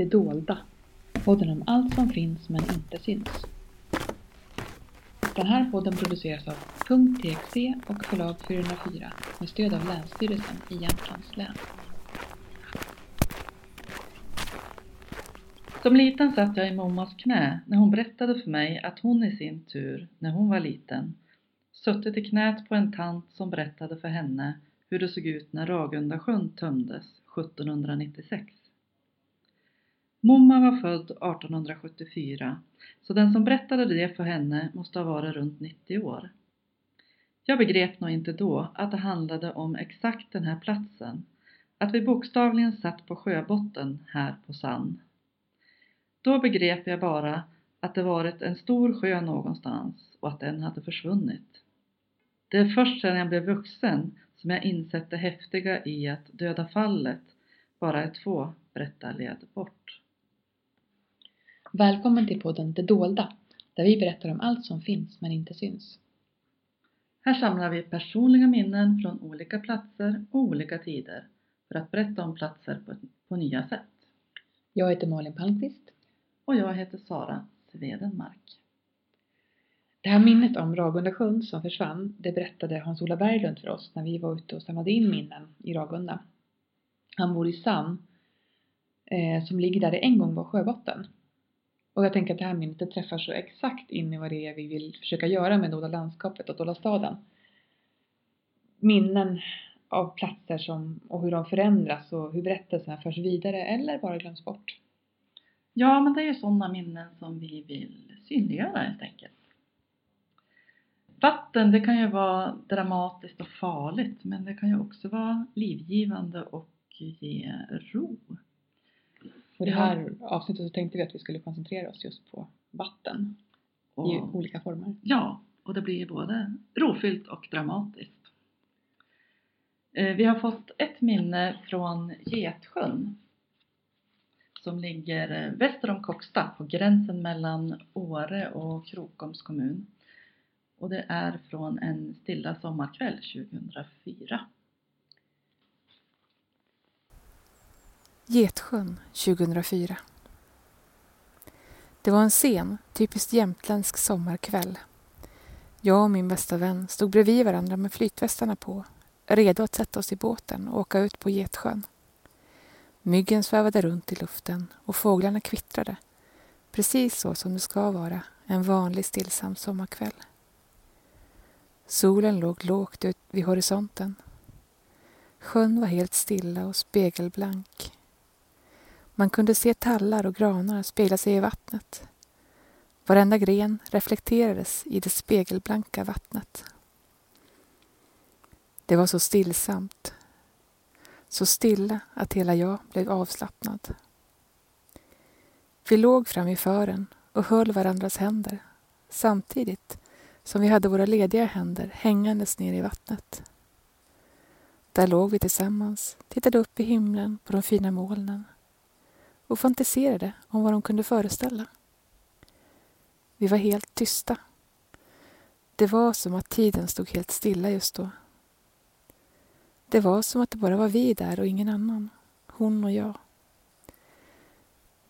Det dolda. Podden om allt som finns men inte syns. Den här podden produceras av .txt och förlag 404 med stöd av Länsstyrelsen i Jämtlands län. Som liten satt jag i mammas knä när hon berättade för mig att hon i sin tur, när hon var liten, suttit i knät på en tant som berättade för henne hur det såg ut när Ragundasjön tömdes 1796. Momma var född 1874, så den som berättade det för henne måste ha varit runt 90 år. Jag begrep nog inte då att det handlade om exakt den här platsen, att vi bokstavligen satt på sjöbotten här på Sand. Då begrep jag bara att det varit en stor sjö någonstans och att den hade försvunnit. Det är först sedan jag blev vuxen som jag insett det häftiga i att döda fallet bara är två berättarled bort. Välkommen till podden Det dolda, där vi berättar om allt som finns men inte syns. Här samlar vi personliga minnen från olika platser och olika tider för att berätta om platser på, på nya sätt. Jag heter Malin Palmqvist. Och jag heter Sara Svedenmark. Det här minnet om Ragundasjön som försvann, det berättade Hans-Ola Berglund för oss när vi var ute och samlade in minnen i Ragunda. Han bor i Sann, eh, som ligger där det en gång var sjöbotten. Och jag tänker att det här minnet träffar så exakt in i vad det är vi vill försöka göra med Dolda landskapet och Dolda staden. Minnen av platser som, och hur de förändras och hur berättelserna förs vidare eller bara glöms bort. Ja, men det är ju sådana minnen som vi vill synliggöra helt enkelt. Vatten, det kan ju vara dramatiskt och farligt, men det kan ju också vara livgivande och ge ro. Och det här avsnittet så tänkte vi att vi skulle koncentrera oss just på vatten och, i olika former. Ja, och det blir både rofyllt och dramatiskt. Eh, vi har fått ett minne från Getsjön som ligger eh, väster om Koksta på gränsen mellan Åre och Krokoms kommun. Och det är från en stilla sommarkväll 2004. Getsjön 2004 Det var en sen, typiskt jämtländsk sommarkväll. Jag och min bästa vän stod bredvid varandra med flytvästarna på, redo att sätta oss i båten och åka ut på Getsjön. Myggen svävade runt i luften och fåglarna kvittrade, precis så som det ska vara en vanlig stillsam sommarkväll. Solen låg lågt ut vid horisonten. Sjön var helt stilla och spegelblank. Man kunde se tallar och granar spegla sig i vattnet. Varenda gren reflekterades i det spegelblanka vattnet. Det var så stillsamt, så stilla att hela jag blev avslappnad. Vi låg fram i fören och höll varandras händer samtidigt som vi hade våra lediga händer hängandes ner i vattnet. Där låg vi tillsammans, tittade upp i himlen på de fina molnen och fantiserade om vad de kunde föreställa. Vi var helt tysta. Det var som att tiden stod helt stilla just då. Det var som att det bara var vi där och ingen annan. Hon och jag.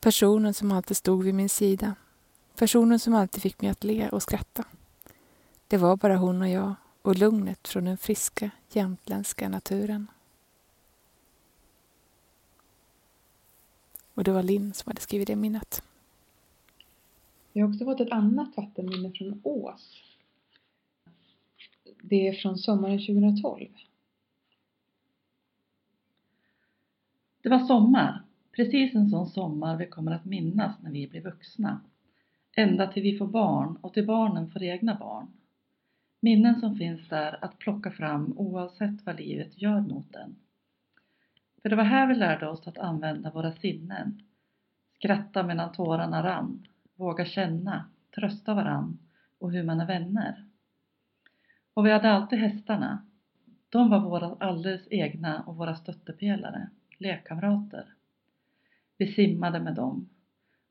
Personen som alltid stod vid min sida. Personen som alltid fick mig att le och skratta. Det var bara hon och jag och lugnet från den friska jämtländska naturen. Och det var Linn som hade skrivit det minnet. Vi har också fått ett annat vattenminne från Ås. Det är från sommaren 2012. Det var sommar, precis en sån sommar vi kommer att minnas när vi blir vuxna. Ända till vi får barn och till barnen får egna barn. Minnen som finns där att plocka fram oavsett vad livet gör mot en. För det var här vi lärde oss att använda våra sinnen. Skratta medan tårarna rann, våga känna, trösta varann och hur man är vänner. Och vi hade alltid hästarna. De var våra alldeles egna och våra stöttepelare, lekkamrater. Vi simmade med dem.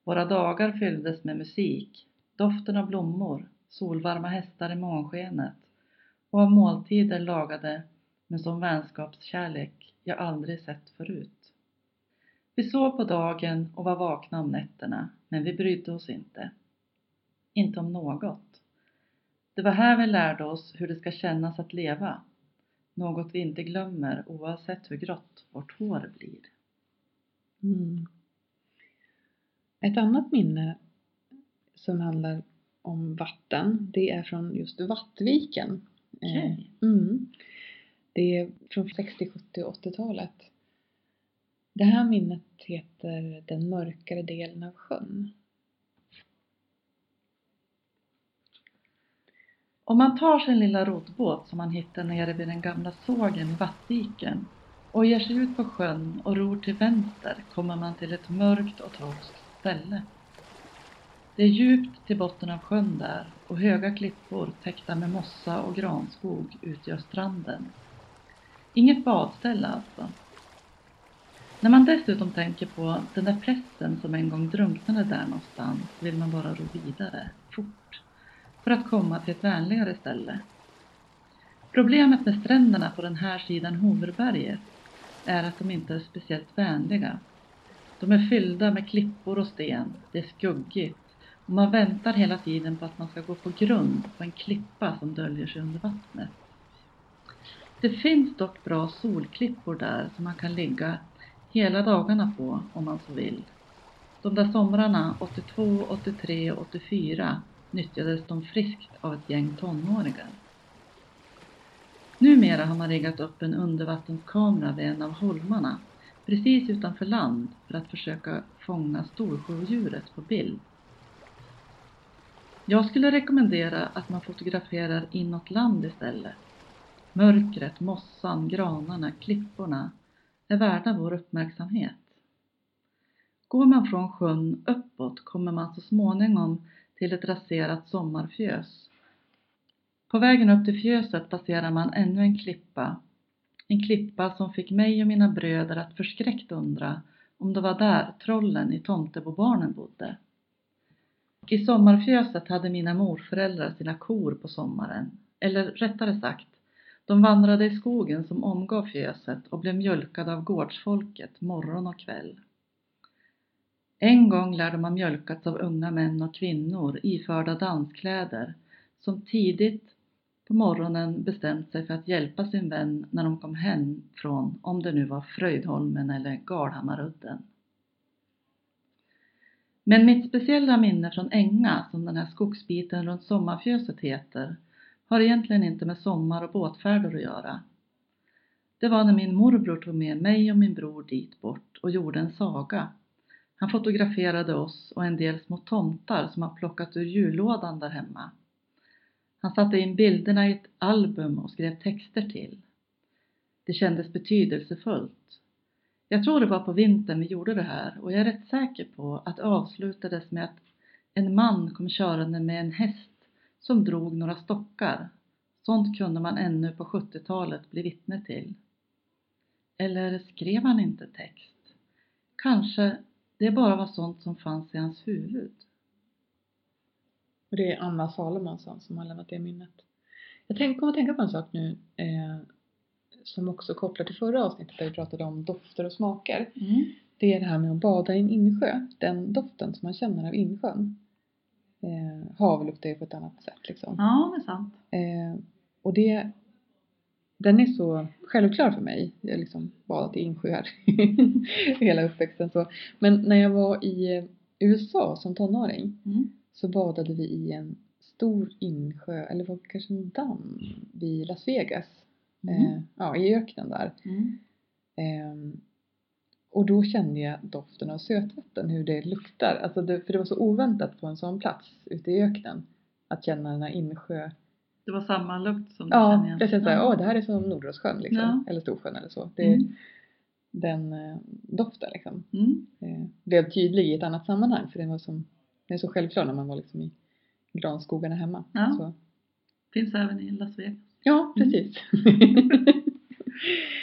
Våra dagar fylldes med musik, doften av blommor, solvarma hästar i månskenet och av måltider lagade med sån vänskapskärlek jag aldrig sett förut. Vi sov på dagen och var vakna om nätterna, men vi brydde oss inte. Inte om något. Det var här vi lärde oss hur det ska kännas att leva. Något vi inte glömmer oavsett hur grått vårt hår blir. Mm. Ett annat minne som handlar om vatten, det är från just Vattviken. Okej. Eh, Mm. Det är från 60, 70 och 80-talet. Det här minnet heter Den mörkare delen av sjön. Om man tar sin lilla roddbåt som man hittar nere vid den gamla sågen i Vattviken och ger sig ut på sjön och ror till vänster kommer man till ett mörkt och torrt ställe. Det är djupt till botten av sjön där och höga klippor täckta med mossa och granskog utgör stranden. Inget badställe alltså. När man dessutom tänker på den där prästen som en gång drunknade där någonstans vill man bara ro vidare, fort, för att komma till ett vänligare ställe. Problemet med stränderna på den här sidan Hoverberget är att de inte är speciellt vänliga. De är fyllda med klippor och sten, det är skuggigt och man väntar hela tiden på att man ska gå på grund på en klippa som döljer sig under vattnet. Det finns dock bra solklippor där som man kan ligga hela dagarna på om man så vill. De där somrarna 82, 83 och 84 nyttjades de friskt av ett gäng tonåringar. Numera har man riggat upp en undervattenskamera vid en av holmarna precis utanför land för att försöka fånga storsjöodjuret på bild. Jag skulle rekommendera att man fotograferar inåt land istället. Mörkret, mossan, granarna, klipporna är värda vår uppmärksamhet. Går man från sjön uppåt kommer man så småningom till ett raserat sommarfjös. På vägen upp till fjöset passerar man ännu en klippa. En klippa som fick mig och mina bröder att förskräckt undra om det var där trollen i Tomtebobarnen bodde. I sommarfjöset hade mina morföräldrar sina kor på sommaren. Eller rättare sagt, de vandrade i skogen som omgav fjöset och blev mjölkade av gårdsfolket morgon och kväll. En gång lär de ha mjölkats av unga män och kvinnor iförda danskläder som tidigt på morgonen bestämt sig för att hjälpa sin vän när de kom hem från, om det nu var Fröjdholmen eller Galhammarudden. Men mitt speciella minne från Änga, som den här skogsbiten runt sommarfjöset heter, har egentligen inte med sommar och båtfärder att göra. Det var när min morbror tog med mig och min bror dit bort och gjorde en saga. Han fotograferade oss och en del små tomtar som han plockat ur jullådan där hemma. Han satte in bilderna i ett album och skrev texter till. Det kändes betydelsefullt. Jag tror det var på vintern vi gjorde det här och jag är rätt säker på att det avslutades med att en man kom körande med en häst som drog några stockar. Sånt kunde man ännu på 70-talet bli vittne till. Eller skrev han inte text? Kanske det bara var sånt som fanns i hans huvud. Och det är Anna Salomonsson som har lämnat det minnet. Jag tänk, kommer att tänka på en sak nu eh, som också kopplar till förra avsnittet där vi pratade om dofter och smaker. Mm. Det är det här med att bada i en insjö. Den doften som man känner av insjön. Eh, ju på ett annat sätt liksom. Ja, det är sant. Eh, och det, den är så självklar för mig. Jag har liksom badat i insjöar hela uppväxten. Så. Men när jag var i eh, USA som tonåring Mm. så badade vi i en stor insjö, eller var kanske en damm vid Las Vegas. Mm. Eh, ja, i öknen där. Mm. Ehm, och då kände jag doften av sötvatten, hur det luktar. Alltså det, för det var så oväntat på en sån plats ute i öknen. Att känna den här insjö... Det var samma lukt som du Ja, igen. precis. såhär, Ja. Åh, det här är som Nordrossjön liksom. Ja. Eller Storsjön eller så. Det, Mm. Den eh, doften liksom. Mm. Eh, blev tydlig i ett annat sammanhang. För den var som, den är så självklar när man var liksom i granskogarna hemma. Ja. Så. Finns även i Las Vegas. Ja, precis.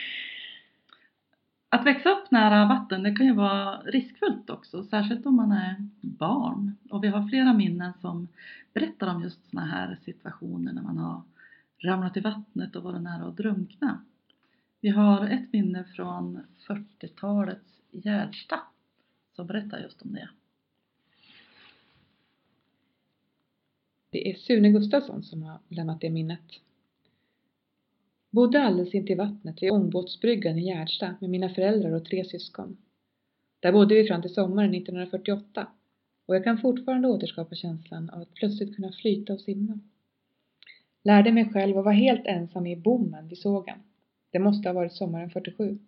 Att växa upp nära vatten det kan ju vara riskfullt också, särskilt om man är barn. Och vi har flera minnen som berättar om just sådana här situationer när man har ramlat i vattnet och varit nära att drunkna. Vi har ett minne från 40-talets Gärdsta som berättar just om det. Det är Sune Gustafsson som har lämnat det minnet. Bodde alldeles intill vattnet vid ångbåtsbryggan i Gärdsta med mina föräldrar och tre syskon. Där bodde vi fram till sommaren 1948 och jag kan fortfarande återskapa känslan av att plötsligt kunna flyta och simma. Lärde mig själv att vara helt ensam i bommen vid sågen. Det måste ha varit sommaren 47.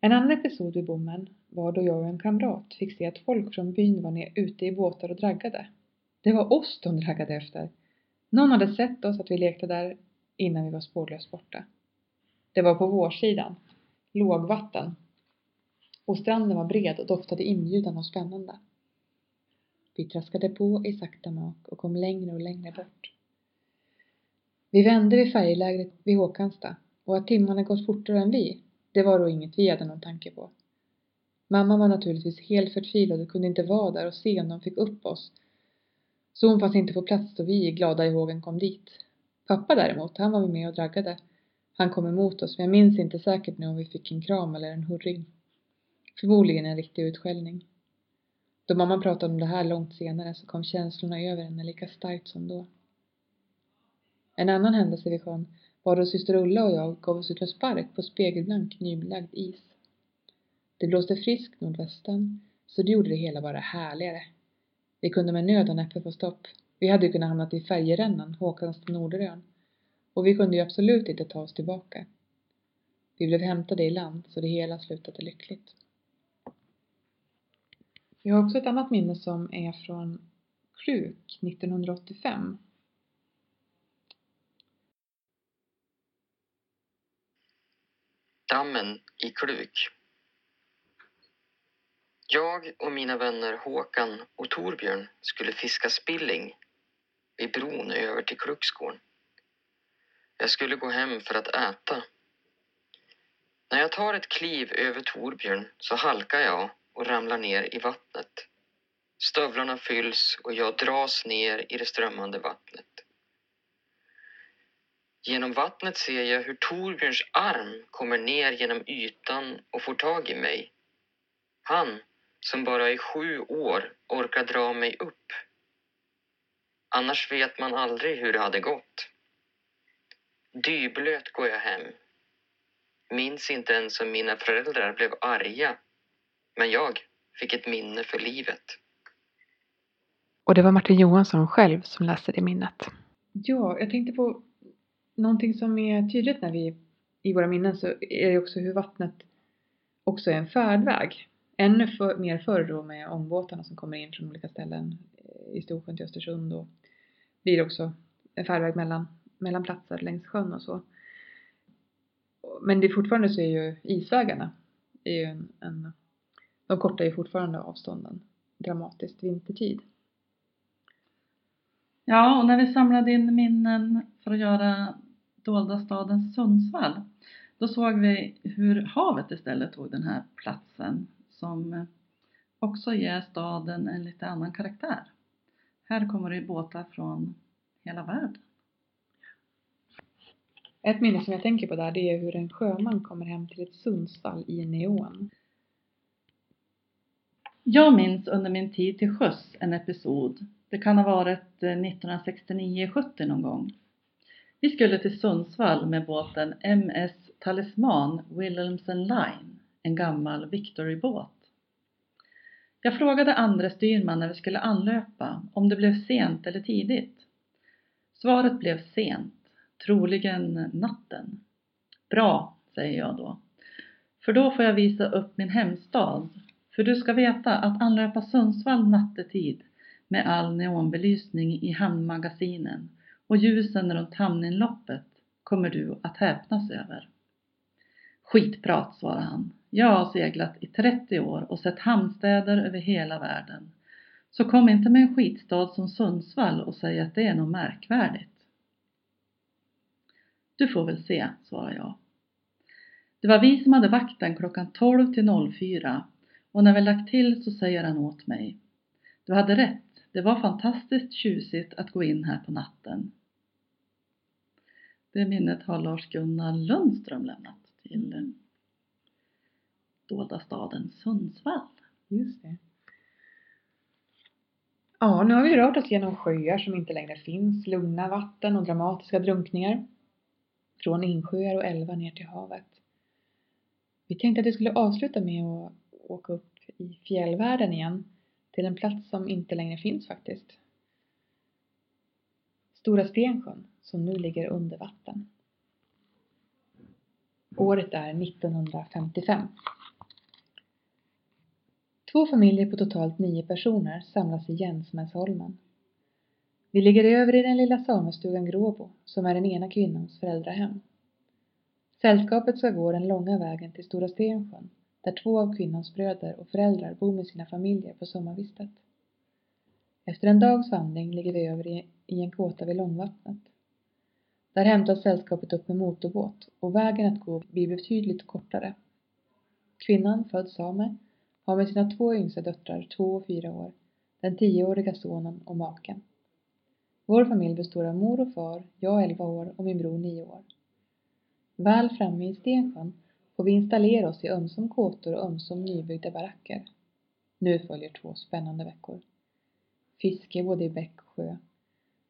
En annan episod vid bommen var då jag och en kamrat fick se att folk från byn var nere ute i båtar och draggade. Det var oss de draggade efter. Någon hade sett oss att vi lekte där innan vi var spårlöst borta. Det var på vårsidan, lågvatten och stranden var bred och doftade inbjudande och spännande. Vi traskade på i sakta mak och kom längre och längre bort. Vi vände vid färjelägret vid Håkansta och att timmarna gått fortare än vi, det var då inget vi hade någon tanke på. Mamma var naturligtvis helt förtvivlad och kunde inte vara där och se om de fick upp oss. Så hon fanns inte på plats då vi, glada i hågen, kom dit. Pappa däremot, han var med och draggade. Han kom emot oss, men jag minns inte säkert nu om vi fick en kram eller en hurring. Förmodligen en riktig utskällning. Då mamma pratade om det här långt senare så kom känslorna över henne lika starkt som då. En annan händelse vid sjön var då syster Ulla och jag gav oss ut en spark på spegelblank nybelagd is. Det blåste frisk nordvästen, så det gjorde det hela bara härligare. Vi kunde med nöd och näppe få stopp. Vi hade ju kunnat hamnat i färjerännan, Håkansta Norderön. Och vi kunde ju absolut inte ta oss tillbaka. Vi blev hämtade i land, så det hela slutade lyckligt. Jag har också ett annat minne som är från Kluk 1985. Dammen i Kluk. Jag och mina vänner Håkan och Torbjörn skulle fiska spilling vid bron över till Klucksgården. Jag skulle gå hem för att äta. När jag tar ett kliv över Torbjörn så halkar jag och ramlar ner i vattnet. Stövlarna fylls och jag dras ner i det strömmande vattnet. Genom vattnet ser jag hur Torbjörns arm kommer ner genom ytan och får tag i mig. Han, som bara i sju år orkar dra mig upp. Annars vet man aldrig hur det hade gått. Dyblöt går jag hem. Minns inte ens om mina föräldrar blev arga. Men jag fick ett minne för livet. Och det var Martin Johansson själv som läste det minnet. Ja, jag tänkte på någonting som är tydligt när vi i våra minnen så är det också hur vattnet också är en färdväg. Ännu för, mer förr då med ångbåtarna som kommer in från olika ställen i Storsjön till Östersund och blir det också en färdväg mellan, mellan platser längs sjön och så. Men det är fortfarande så är ju isvägarna är ju en, en de kortar ju fortfarande avstånden dramatiskt vintertid. Ja, och när vi samlade in minnen för att göra dolda staden Sundsvall då såg vi hur havet istället tog den här platsen som också ger staden en lite annan karaktär. Här kommer det båtar från hela världen. Ett minne som jag tänker på där det är hur en sjöman kommer hem till ett Sundsvall i neon. Jag minns under min tid till sjöss en episod. Det kan ha varit 1969-70 någon gång. Vi skulle till Sundsvall med båten MS Talisman Wilhelmsen Line, en gammal Victory-båt. Jag frågade andre styrman när vi skulle anlöpa om det blev sent eller tidigt. Svaret blev sent, troligen natten. Bra, säger jag då. För då får jag visa upp min hemstad. För du ska veta att anlöpa Sundsvall nattetid med all neonbelysning i hamnmagasinen och ljusen runt hamninloppet kommer du att häpnas över. Skitprat, svarade han. Jag har seglat i 30 år och sett hamnstäder över hela världen. Så kom inte med en skitstad som Sundsvall och säg att det är något märkvärdigt. Du får väl se, svarade jag. Det var vi som hade vakten klockan 12 till 04 och när vi lagt till så säger han åt mig. Du hade rätt, det var fantastiskt tjusigt att gå in här på natten. Det minnet har Lars-Gunnar Lundström lämnat till dolda staden Sundsvall. Just det. Ja, nu har vi rört oss genom sjöar som inte längre finns, lugna vatten och dramatiska drunkningar. Från insjöar och älvar ner till havet. Vi tänkte att vi skulle avsluta med att åka upp i fjällvärlden igen till en plats som inte längre finns faktiskt. Stora Stensjön som nu ligger under vatten. Året är 1955. Två familjer på totalt nio personer samlas i Jänsmäsholmen. Vi ligger över i den lilla samestugan Gråbo som är den ena kvinnans föräldrahem. Sällskapet ska gå den långa vägen till Stora Stensjön där två av kvinnans bröder och föräldrar bor med sina familjer på sommarvistet. Efter en dags vandring ligger vi över i en kåta vid Långvattnet. Där hämtas sällskapet upp med motorbåt och vägen att gå blir betydligt kortare. Kvinnan, född same, har med sina två yngsta döttrar, två och fyra år, den tioåriga sonen och maken. Vår familj består av mor och far, jag elva år och min bror nio år. Väl framme i Stensjön får vi installera oss i ömsom kåtor och ömsom nybyggda baracker. Nu följer två spännande veckor. Fiske både i bäck och sjö.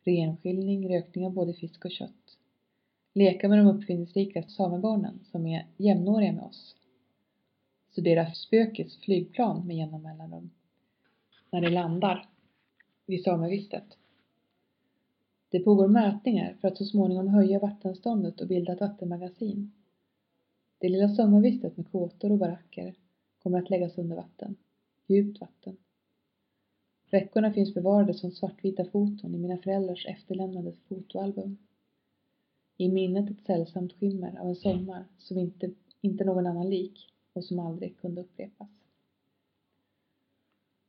Renskiljning, rökning av både fisk och kött. Leka med de uppfinningsrika samebarnen som är jämnåriga med oss. Studera spökets flygplan med jämna mellanrum. När det landar vid samevistet. Det pågår mätningar för att så småningom höja vattenståndet och bilda ett vattenmagasin. Det lilla sommarvistet med kåtor och baracker kommer att läggas under vatten. Djupt vatten. Räckorna finns bevarade som svartvita foton i mina föräldrars efterlämnade fotoalbum. I minnet ett sällsamt skimmer av en sommar som inte, inte någon annan lik och som aldrig kunde upprepas.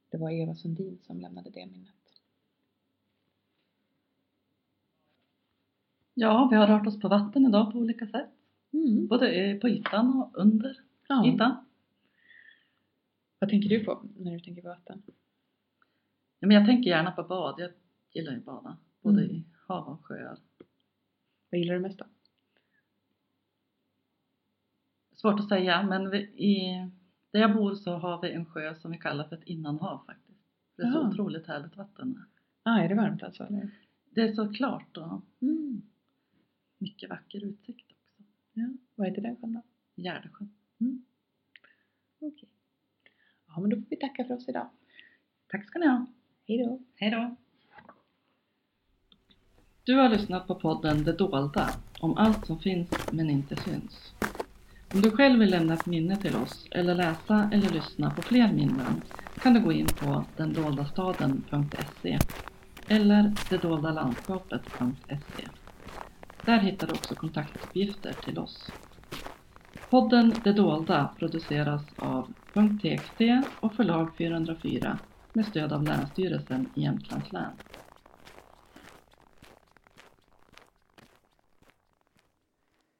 Det var Eva Sundin som lämnade det minnet. Ja, vi har rört oss på vatten idag på olika sätt. Mm. Både på ytan och under Ja. ytan. Vad tänker du på när du tänker på vatten? Ja, men jag tänker gärna på bad. Jag gillar ju att bada. Både Mm. i hav och sjöar. Vad gillar du mest då? Svårt att säga, men vi, i, där jag bor så har vi en sjö som vi kallar för ett innanhav faktiskt. Det är så Jaha. otroligt härligt vatten. Ah, är det varmt alltså? Eller? Det är så klart och Mm. mycket vacker utsikt också. Ja. Vad heter den sjön då? Gärdesjön. Okej. Ja, men då får vi tacka för oss idag. Tack ska ni ha. Hej då! Hej då! Du har lyssnat på podden Det dolda, om allt som finns men inte syns. Om du själv vill lämna ett minne till oss eller läsa eller lyssna på fler minnen kan du gå in på dendoldastaden.se eller detdoldalandskapet.se. Där hittar du också kontaktuppgifter till oss. Podden Det dolda produceras av .txt och förlag 404 med stöd av Länsstyrelsen i Jämtlands län.